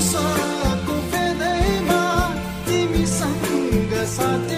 Sa confedema, dimi sanga sate.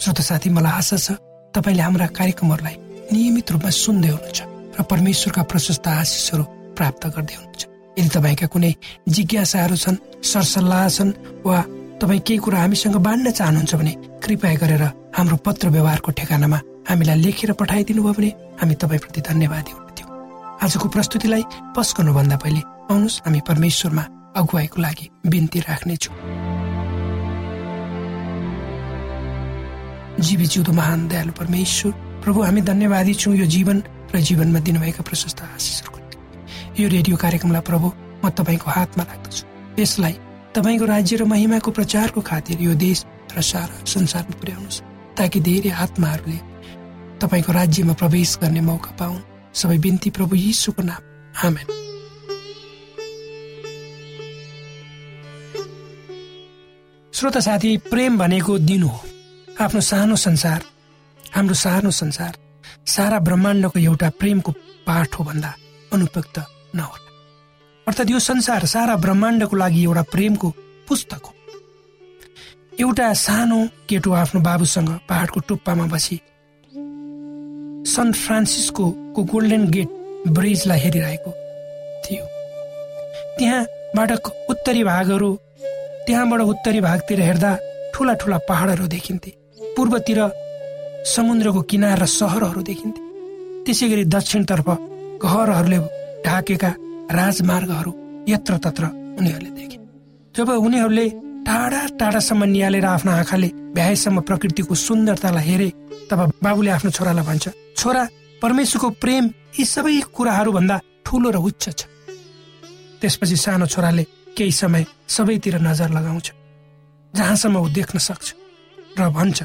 श्रोत साथी मलाई आशा छ तपाईँले हाम्रा कार्यक्रमहरूलाई नियमित रूपमा सुन्दै हुनुहुन्छ र परमेश्वरका प्रशस्त आशिषहरू प्राप्त गर्दै हुनुहुन्छ। यदि तपाईँका कुनै जिज्ञासाहरू छन् सरसल्लाह छन् वा तपाईँ केही कुरा हामीसँग बाँड्न चाहनुहुन्छ भने कृपया गरेर हाम्रो पत्र व्यवहारको ठेगानामा हामीलाई लेखेर पठाइदिनु भयो भने हामी तपाईँप्रति धन्यवादी हुन्थ्यौँ। आजको प्रस्तुतिलाई पस गर्नुभन्दा पहिले आउनुहोस् हामी परमेश्वरमा अगुवाईको लागि बिन्ती राख्नेछौँ। जीवी जिउँदो महान दयालु परमेश्वर। प्रभु हामी धन्यवादी छौँ यो जीवन र जीवनमा दिनुभएका प्रशस्त आशिषहरूको यो रेडियो कार्यक्रमलाई प्रभु म तपाईँको हातमा राख्दछु। यसलाई तपाईँको राज्य र महिमाको प्रचारको खातिर यो देश र सारा संसारमा पुर्याउनुहोस् ताकि धेरै आत्माहरूले तपाईँको राज्यमा प्रवेश गर्ने मौका पाउन्। सबै बिन्ती प्रभु यीशुको नाम। आमेन। श्रोता साथी प्रेम भनेको दिन हो। आफ्नो सानो संसार हाम्रो सानो संसार सारा ब्रह्माण्डको एउटा प्रेमको पाठ हो भन्दा अनुपयुक्त नहोला। अर्थात् यो संसार सारा ब्रह्माण्डको लागि एउटा प्रेमको पुस्तक हो। एउटा सानो केटो आफ्नो बाबुसँग पहाडको टुप्पामा बसी सन फ्रान्सिस्को गोल्डन गेट ब्रिजलाई हेरिरहेको थियो। त्यहाँबाट उत्तरी भागहरू त्यहाँबाट उत्तरी भागतिर हेर्दा ठुला ठुला पहाडहरू देखिन्थे। पूर्वतिर समुद्रको किनार र सहरहरू देखिन्थे। त्यसै गरी दक्षिणतर्फ घरहरूले ढाकेका राजमार्गहरू यत्र तत्र उनीहरूले देखे। जब उनीहरूले टाढा टाढासम्म निहालेर आफ्नो आँखाले भ्याएसम्म प्रकृतिको सुन्दरतालाई हेरे तब बाबुले आफ्नो छोरालाई भन्छ छोरा परमेश्वरको प्रेम यी सबै कुराहरू भन्दा ठुलो र उच्च छ। त्यसपछि सानो छोराले केही समय सबैतिर नजर लगाउँछ जहाँसम्म ऊ देख्न सक्छ र भन्छ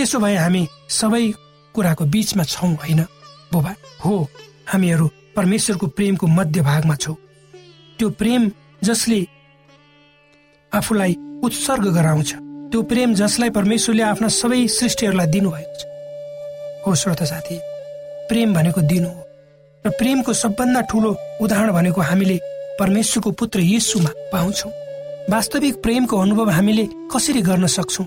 त्यसो भए हामी सबै कुराको बीचमा छौँ होइन? बुबा हो हामीहरू परमेश्वरको प्रेमको मध्य भागमा छौँ। त्यो प्रेम जसले आफूलाई उत्सर्ग गराउँछ त्यो प्रेम जसलाई परमेश्वरले आफ्ना सबै सृष्टिहरूलाई दिनुभएको छ। हो श्रोता साथी प्रेम भनेको दिन हो। र प्रेमको सबभन्दा ठुलो उदाहरण भनेको हामीले परमेश्वरको पुत्र यीशुमा पाउँछौँ। वास्तविक प्रेमको अनुभव हामीले कसरी गर्न सक्छौँ?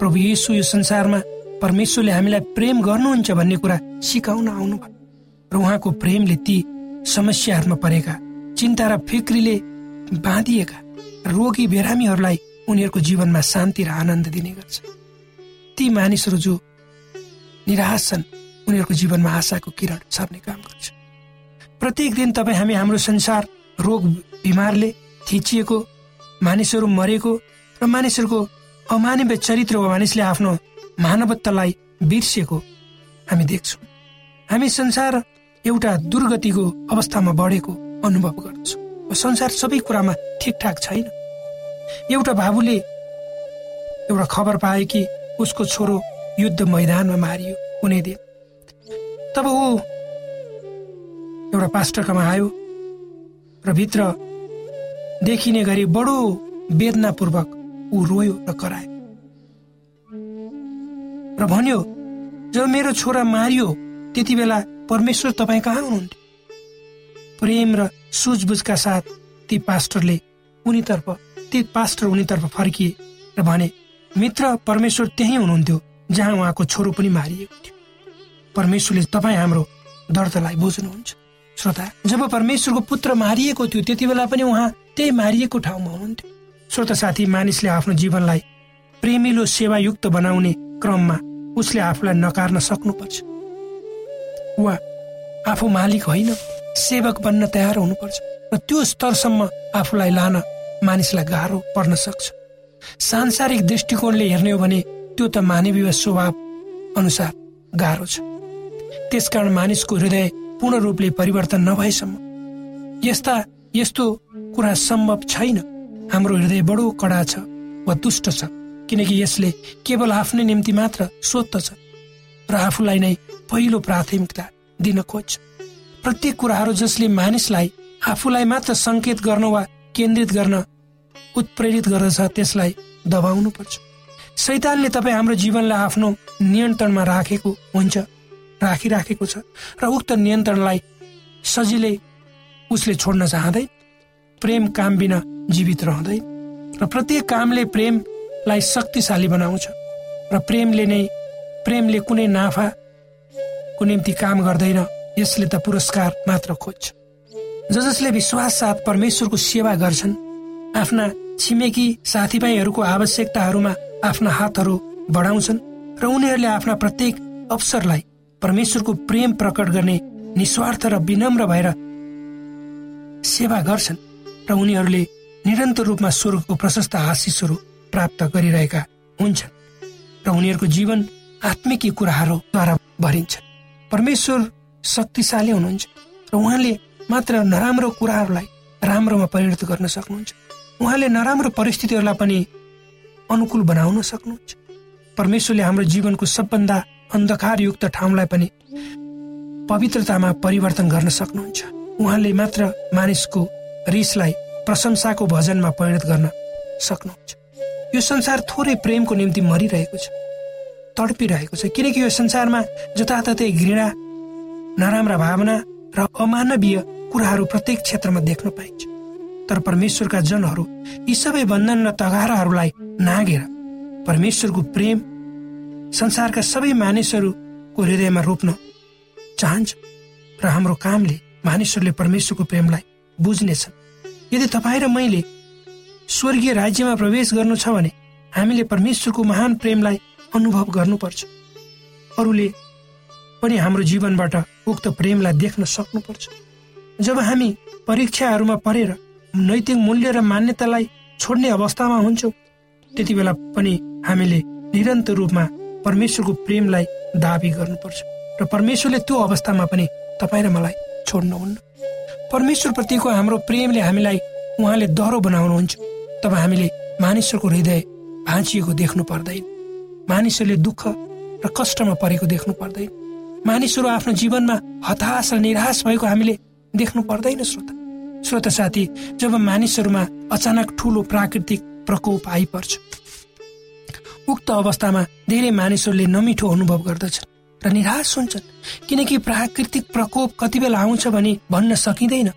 प्रभु येसु यो संसारमा परमेश्वरले हामीलाई प्रेम गर्नुहुन्छ भन्ने कुरा सिकाउन आउनुभयो र उहाँको प्रेमले ती समस्याहरूमा परेका चिन्ता र फिक्रीले बाँधिएका रोगी बिरामीहरूलाई उनीहरूको जीवनमा शान्ति र आनन्द दिने गर्छ। ती मानिसहरू जो निराश छन् उनीहरूको जीवनमा आशाको किरण छर्ने काम गर्छ। प्रत्येक दिन तपाईँ हामी हाम्रो संसार रोग बिमारले थिचिएको मानिसहरू मरेको र मानिसहरूको अमानवीय चरित्र वा मानिसले आफ्नो मानवतालाई बिर्सिएको हामी देख्छौँ। हामी संसार एउटा दुर्गतिको अवस्थामा बढेको अनुभव गर्दछौँ। संसार सबै कुरामा ठिकठाक छैन। एउटा बाबुले एउटा खबर पाए कि उसको छोरो युद्ध मैदानमा मारियो कुनै दिन। तब ऊ एउटा पास्टरकामा आयो र भित्र देखिने गरी बडो वेदनापूर्वक ऊ रोयो र करायो। र भन्यो जब मेरो छोरा मारियो त्यति बेला परमेश्वर तपाईँ कहाँ हुनुहुन्थ्यो? प्रेम र सुझबुझका साथ ती पास्टरले उनीतर्फ ती पास्टर उनीतर्फ फर्किए र भने मित्र परमेश्वर त्यही हुनुहुन्थ्यो जहाँ उहाँको छोरो पनि मारिएको थियो। परमेश्वरले तपाईँ हाम्रो दर्दलाई बुझ्नुहुन्छ। श्रोता जब परमेश्वरको पुत्र मारिएको थियो त्यति बेला पनि उहाँ त्यही मारिएको ठाउँमा हुनुहुन्थ्यो। श्रोता साथी मानिसले आफ्नो जीवनलाई प्रेमिलो सेवायुक्त बनाउने क्रममा उसले आफूलाई नकार्न सक्नुपर्छ। वा आफू मालिक होइन सेवक बन्न तयार हुनुपर्छ र त्यो स्तरसम्म आफूलाई लान मानिसलाई गाह्रो पर्न सक्छ। सांसारिक दृष्टिकोणले हेर्ने हो भने त्यो त मानवीय स्वभाव अनुसार गाह्रो छ। त्यसकारण मानिसको हृदय पूर्ण रूपले परिवर्तन नभएसम्म यस्ता यस्तो कुरा सम्भव छैन। हाम्रो हृदय बडो कडा छ वा दुष्ट छ किनकि यसले केवल आफ्नै निम्ति मात्र सोध्दछ र आफूलाई नै पहिलो प्राथमिकता दिन खोज्छ। प्रत्येक कुराहरू जसले मानिसलाई आफूलाई मात्र सङ्केत गर्न वा केन्द्रित गर्न उत्प्रेरित गर्दछ त्यसलाई दबाउनु पर्छ। शैतानले तपाईँ हाम्रो जीवनलाई आफ्नो नियन्त्रणमा राखेको हुन्छ राखिराखेको छ र उक्त नियन्त्रणलाई सजिलै उसले छोड्न चाहँदैन। प्रेम काम बिना जीवित रहँदैन र प्रत्येक कामले प्रेमलाई शक्तिशाली बनाउँछ र प्रेमले नै प्रेमले कुनै नाफाको निम्ति काम गर्दैन यसले त पुरस्कार मात्र खोज्छ। ज जसले विश्वास साथ परमेश्वरको सेवा गर्छन् आफ्ना छिमेकी साथीभाइहरूको आवश्यकताहरूमा आफ्ना हातहरू बढाउँछन् र उनीहरूले आफ्ना प्रत्येक अवसरलाई परमेश्वरको प्रेम प्रकट गर्ने निस्वार्थ र विनम्र भएर सेवा गर्छन्। र उनीहरूले निरन्तर रूपमा स्वर्गको प्रशस्त आशिषहरू प्राप्त गरिरहेका हुन्छन् र उनीहरूको जीवन आत्मिक कुराहरूद्वारा भरिन्छ। परमेश्वर शक्तिशाली हुनुहुन्छ र उहाँले मात्र नराम्रो कुराहरूलाई राम्रोमा परिणत गर्न सक्नुहुन्छ। उहाँले नराम्रो परिस्थितिहरूलाई पनि अनुकूल बनाउन सक्नुहुन्छ। परमेश्वरले हाम्रो जीवनको सबभन्दा अन्धकारयुक्त ठाउँलाई पनि पवित्रतामा परिवर्तन गर्न सक्नुहुन्छ। उहाँले मात्र मानिसको रिसलाई प्रशंसाको भजनमा परिणत गर्न सक्नुहुन्छ। यो संसार थोरै प्रेमको निम्ति मरिरहेको छ तडपिरहेको छ किनकि यो संसारमा जताततै घृणा नराम्रा भावना र अमानवीय कुराहरू प्रत्येक क्षेत्रमा देख्न पाइन्छ। तर परमेश्वरका जनहरू यी सबै बन्धन र तगाराहरूलाई नागेर परमेश्वरको प्रेम संसारका सबै मानिसहरूको हृदयमा रोप्न चाहन्छ र हाम्रो कामले मानिसहरूले परमेश्वरको प्रेमलाई बुझ्नेछन् यदि तपाईँ र मैले स्वर्गीय राज्यमा प्रवेश गर्नु छ भने हामीले परमेश्वरको महान प्रेमलाई अनुभव गर्नुपर्छ। अरूले पनि हाम्रो जीवनबाट उक्त प्रेमलाई देख्न सक्नुपर्छ। जब हामी परीक्षाहरूमा परेर नैतिक मूल्य र मान्यतालाई छोड्ने अवस्थामा हुन्छौँ त्यति बेला पनि हामीले निरन्तर रूपमा परमेश्वरको प्रेमलाई दावी गर्नुपर्छ। र परमेश्वरले त्यो अवस्थामा पनि तपाईँ र मलाई छोड्नुहुन्न। परमेश्वर प्रतिको हाम्रो प्रेमले हामीलाई उहाँले दह्रो बनाउनुहुन्छ। तब हामीले मानिसहरूको हृदय भाँचिएको देख्नु पर्दैन। मानिसहरूले दुःख र कष्टमा परेको देख्नु पर्दैन। मानिसहरू आफ्नो जीवनमा हताश र निराश भएको हामीले देख्नु पर्दैन श्रोता। श्रोता साथी जब मानिसहरूमा अचानक ठुलो प्राकृतिक प्रकोप आइपर्छ उक्त अवस्थामा धेरै मानिसहरूले नमिठो अनुभव गर्दछन्। र निराश हुन्छन् किनकि प्राकृतिक प्रकोप कति बेला आउँछ भने भन्न सकिँदैन।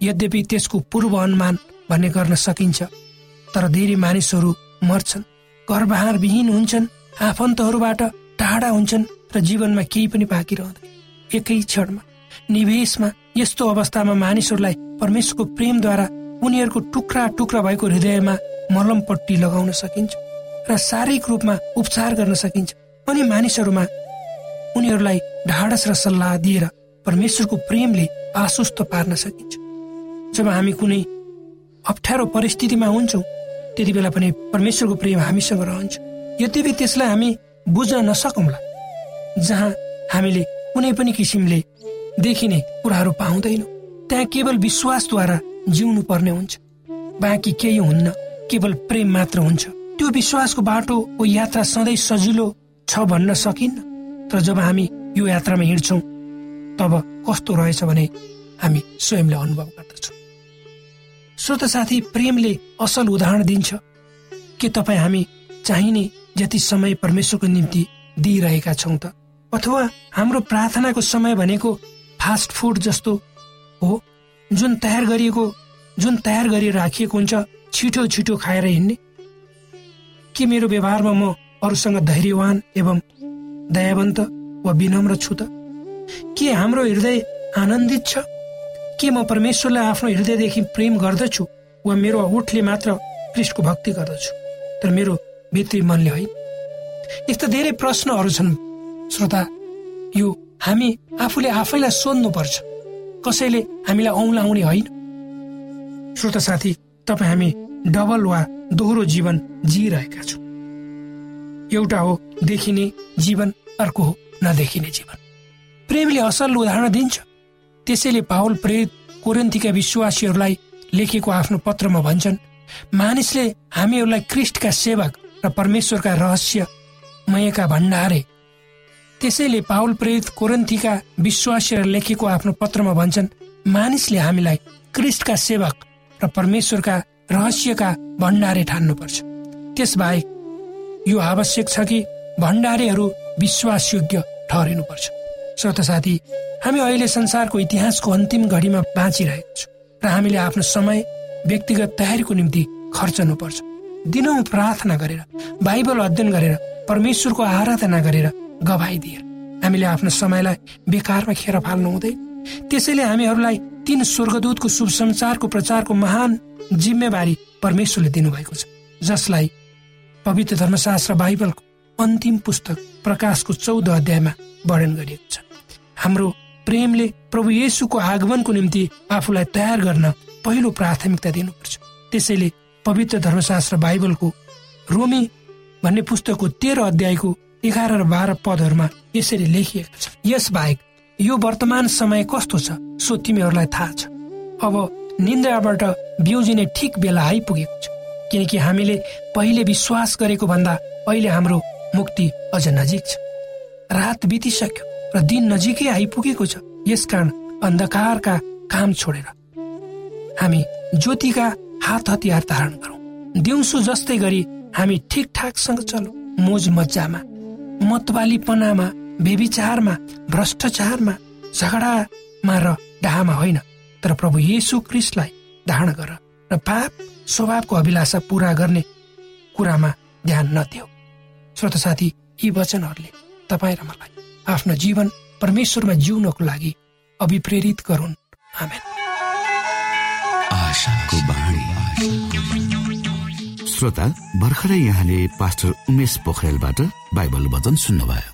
यद्यपि त्यसको पूर्व अनुमान भन्ने गर्न सकिन्छ तर धेरै मानिसहरू मर्छन् घरबहार विहीन हुन्छन् आफन्तहरूबाट टाढा हुन्छन् र जीवनमा केही पनि बाँकी रहँदैन। एकै क्षणमा निवेशमा यस्तो अवस्थामा मानिसहरूलाई परमेश्वरको प्रेमद्वारा उनीहरूको टुक्रा टुक्रा भएको हृदयमा मलमपट्टि लगाउन सकिन्छ र शारीरिक रूपमा उपचार गर्न सकिन्छ। अनि मानिसहरूमा उनीहरूलाई ढाडस र सल्लाह दिएर परमेश्वरको प्रेमले आश्वस्त पार्न सकिन्छ। जब हामी कुनै अप्ठ्यारो परिस्थितिमा हुन्छौँ त्यति बेला पनि परमेश्वरको प्रेम हामीसँग रहन्छ। यद्यपि त्यसलाई हामी बुझ्न नसकौँला जहाँ हामीले कुनै पनि किसिमले देखिने कुराहरू पाउँदैनौँ। त्यहाँ केवल विश्वासद्वारा जिउनु पर्ने हुन्छ। बाँकी केही हुन्न केवल प्रेम मात्र हुन्छ। त्यो विश्वासको बाटो यात्रा सधैँ सजिलो छ भन्न सकिन्न। तर जब हामी यो यात्रामा हिँड्छौँ तब कस्तो रहेछ भने हामी स्वयंले अनुभव गर्दछौँ। श्रोत साथी प्रेमले असल उदाहरण दिन्छ के तपाईँ हामी चाहिने जति समय परमेश्वरको निम्ति दिइरहेका छौँ त? अथवा हाम्रो प्रार्थनाको समय भनेको फास्ट फुड जस्तो हो जुन तयार गरिएको जुन तयार गरी राखिएको हुन्छ छिटो छिटो खाएर हिँड्ने? के मेरो व्यवहारमा म अरूसँग धैर्यवान एवं दयावन्त वा विनम्र छु त के हाम्रो हृदय आनन्दित छ? के म परमेश्वरलाई आफ्नो हृदयदेखि प्रेम गर्दछु वा मेरो उठले मात्र कृष्णको भक्ति गर्दछु? तर मेरो भित्री मनले होइन यस्ता धेरै प्रश्नहरू छन्। श्रोता यो हामी आफूले आफैलाई सोध्नु पर्छ कसैले हामीलाई औँलाउने होइन। श्रोता साथी तपाईँ हामी डबल वा दोहोरो जीवन जिइरहेका छौँ। एउटा हो देखिने जीवन अर्को हो नदेखिने जीवन। प्रेमले असल उदाहरण दिन्छ। त्यसैले पावल प्रेरित कोरेन्तीका विश्वासीहरूलाई लेखेको आफ्नो पत्रमा भन्छन् मानिसले हामीहरूलाई क्रिस्टका सेवक र परमेश्वरका रहस्य मयका भण्डारे। त्यसैले पावल प्रेरित कोरन्थीका विश्वासीहरू लेखेको आफ्नो पत्रमा भन्छन् मानिसले हामीलाई क्रिस्टका सेवक र परमेश्वरका रहस्यका भण्डारे ठान्नुपर्छ। त्यसबाहेक यो आवश्यक छ कि भण्डारेहरू विश्वासयोग्य ठहरिनुपर्छ। श्रोत साथी हामी अहिले संसारको इतिहासको अन्तिम घडीमा बाँचिरहेको छौँ र हामीले आफ्नो समय व्यक्तिगत तयारीको निम्ति खर्चनुपर्छ। दिनौँ प्रार्थना गरेर बाइबल अध्ययन गरेर परमेश्वरको आराधना गरेर गवाई दिएर हामीले आफ्नो समयलाई बेकारमा खेर फाल्नु हुँदैन त्यसैले हामीहरूलाई तीन स्वर्गदूतको शुभ संसारको प्रचारको महान जिम्मेवारी परमेश्वरले दिनुभएको छ जसलाई पवित्र धर्मशास्त्र बाइबलको अन्तिम पुस्तक प्रकाशको चौध अध्यायमा वर्णन गरिएको छ। हाम्रो प्रेमले प्रभु येसुको आगमनको निम्ति आफूलाई तयार गर्न पहिलो प्राथमिकता दिनुपर्छ। त्यसैले पवित्र धर्मशास्त्र बाइबलको रोमी भन्ने पुस्तकको तेह्र अध्यायको एघार र बाह्र पदहरूमा यसरी लेखिएको छ। यस बाहेक यो वर्तमान समय कस्तो छ सो तिमीहरूलाई थाहा छ। अब निन्द्राबाट बिउजिने ठिक बेला आइपुगेको छ। किनकि हामीले पहिले विश्वास गरेको भन्दा अहिले हाम्रो मुक्ति अझ नजिक छ। रात बितिसक्यो र दिन नजिकै आइपुगेको छ। यसकारण अन्धकारका काम छोडेर हामी ज्योतिका हात हतियार धारण गरौँ। दिउँसो जस्तै गरी हामी ठिकठाकसँग चलौँ। मोज मजामा मतवालीपनामा बेविचारमा भ्रष्टाचारमा झगडामा र डाहामा होइन। तर प्रभु येसु क्रिस्टलाई धारण गर। र पाप स्वभावको अभिलाषा पूरा गर्ने कुरामा ध्यान नदेऊ श्रोत साथी यी वचनहरूले तपाईँ र मलाई आफ्नो जीवन परमेश्वरमा जिउनको लागि अभिप्रेरित गरून्। श्रोता भर्खरै यहाँले पास्टर उमेश पोखरेलबाट बाइबल वचन सुन्नुभयो।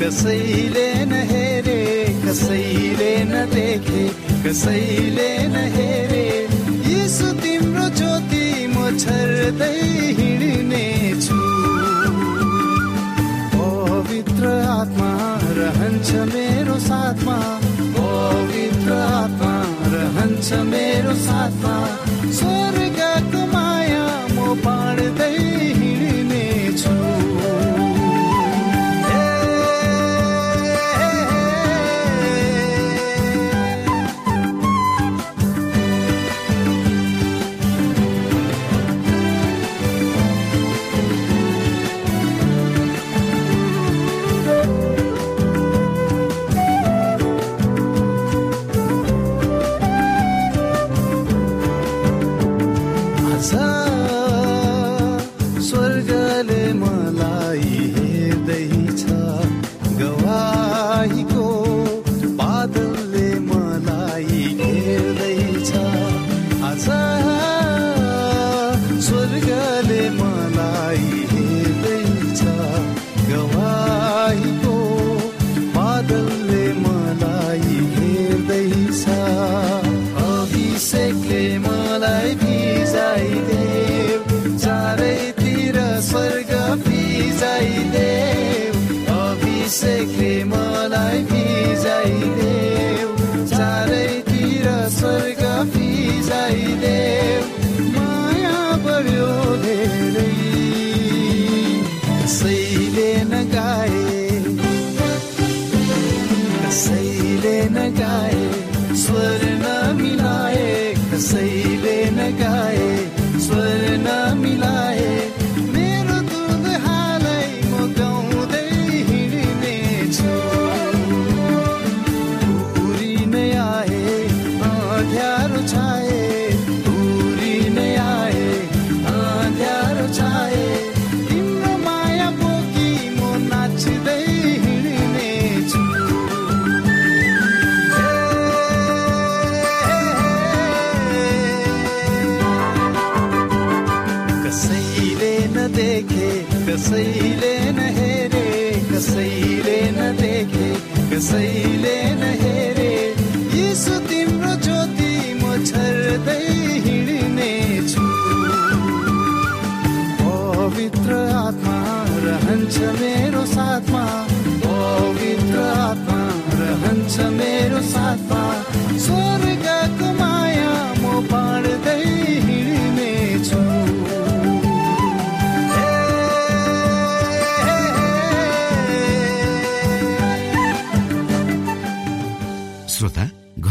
कसैले न हेरे कसैले न देखे कसैले न हेरे। यसो तिम्रो ज्योति म छर्दै हिँड्ने छु पवित्र आत्मा रहन्छ मेरो साथमा। पवित्र आत्मा रहन्छ मेरो साथमा। स्वर्गको माया म बाँड्दै कसैले कसैले न हेरे। यसो तिम्रो ज्योति म छर्दै हिँड्ने छु पवित्र आत्मा रहन्छ मेरो साथमा। पवित्र आत्मा रहन्छ मेरो साथमा। स्वर्गको माया म बाँड्दै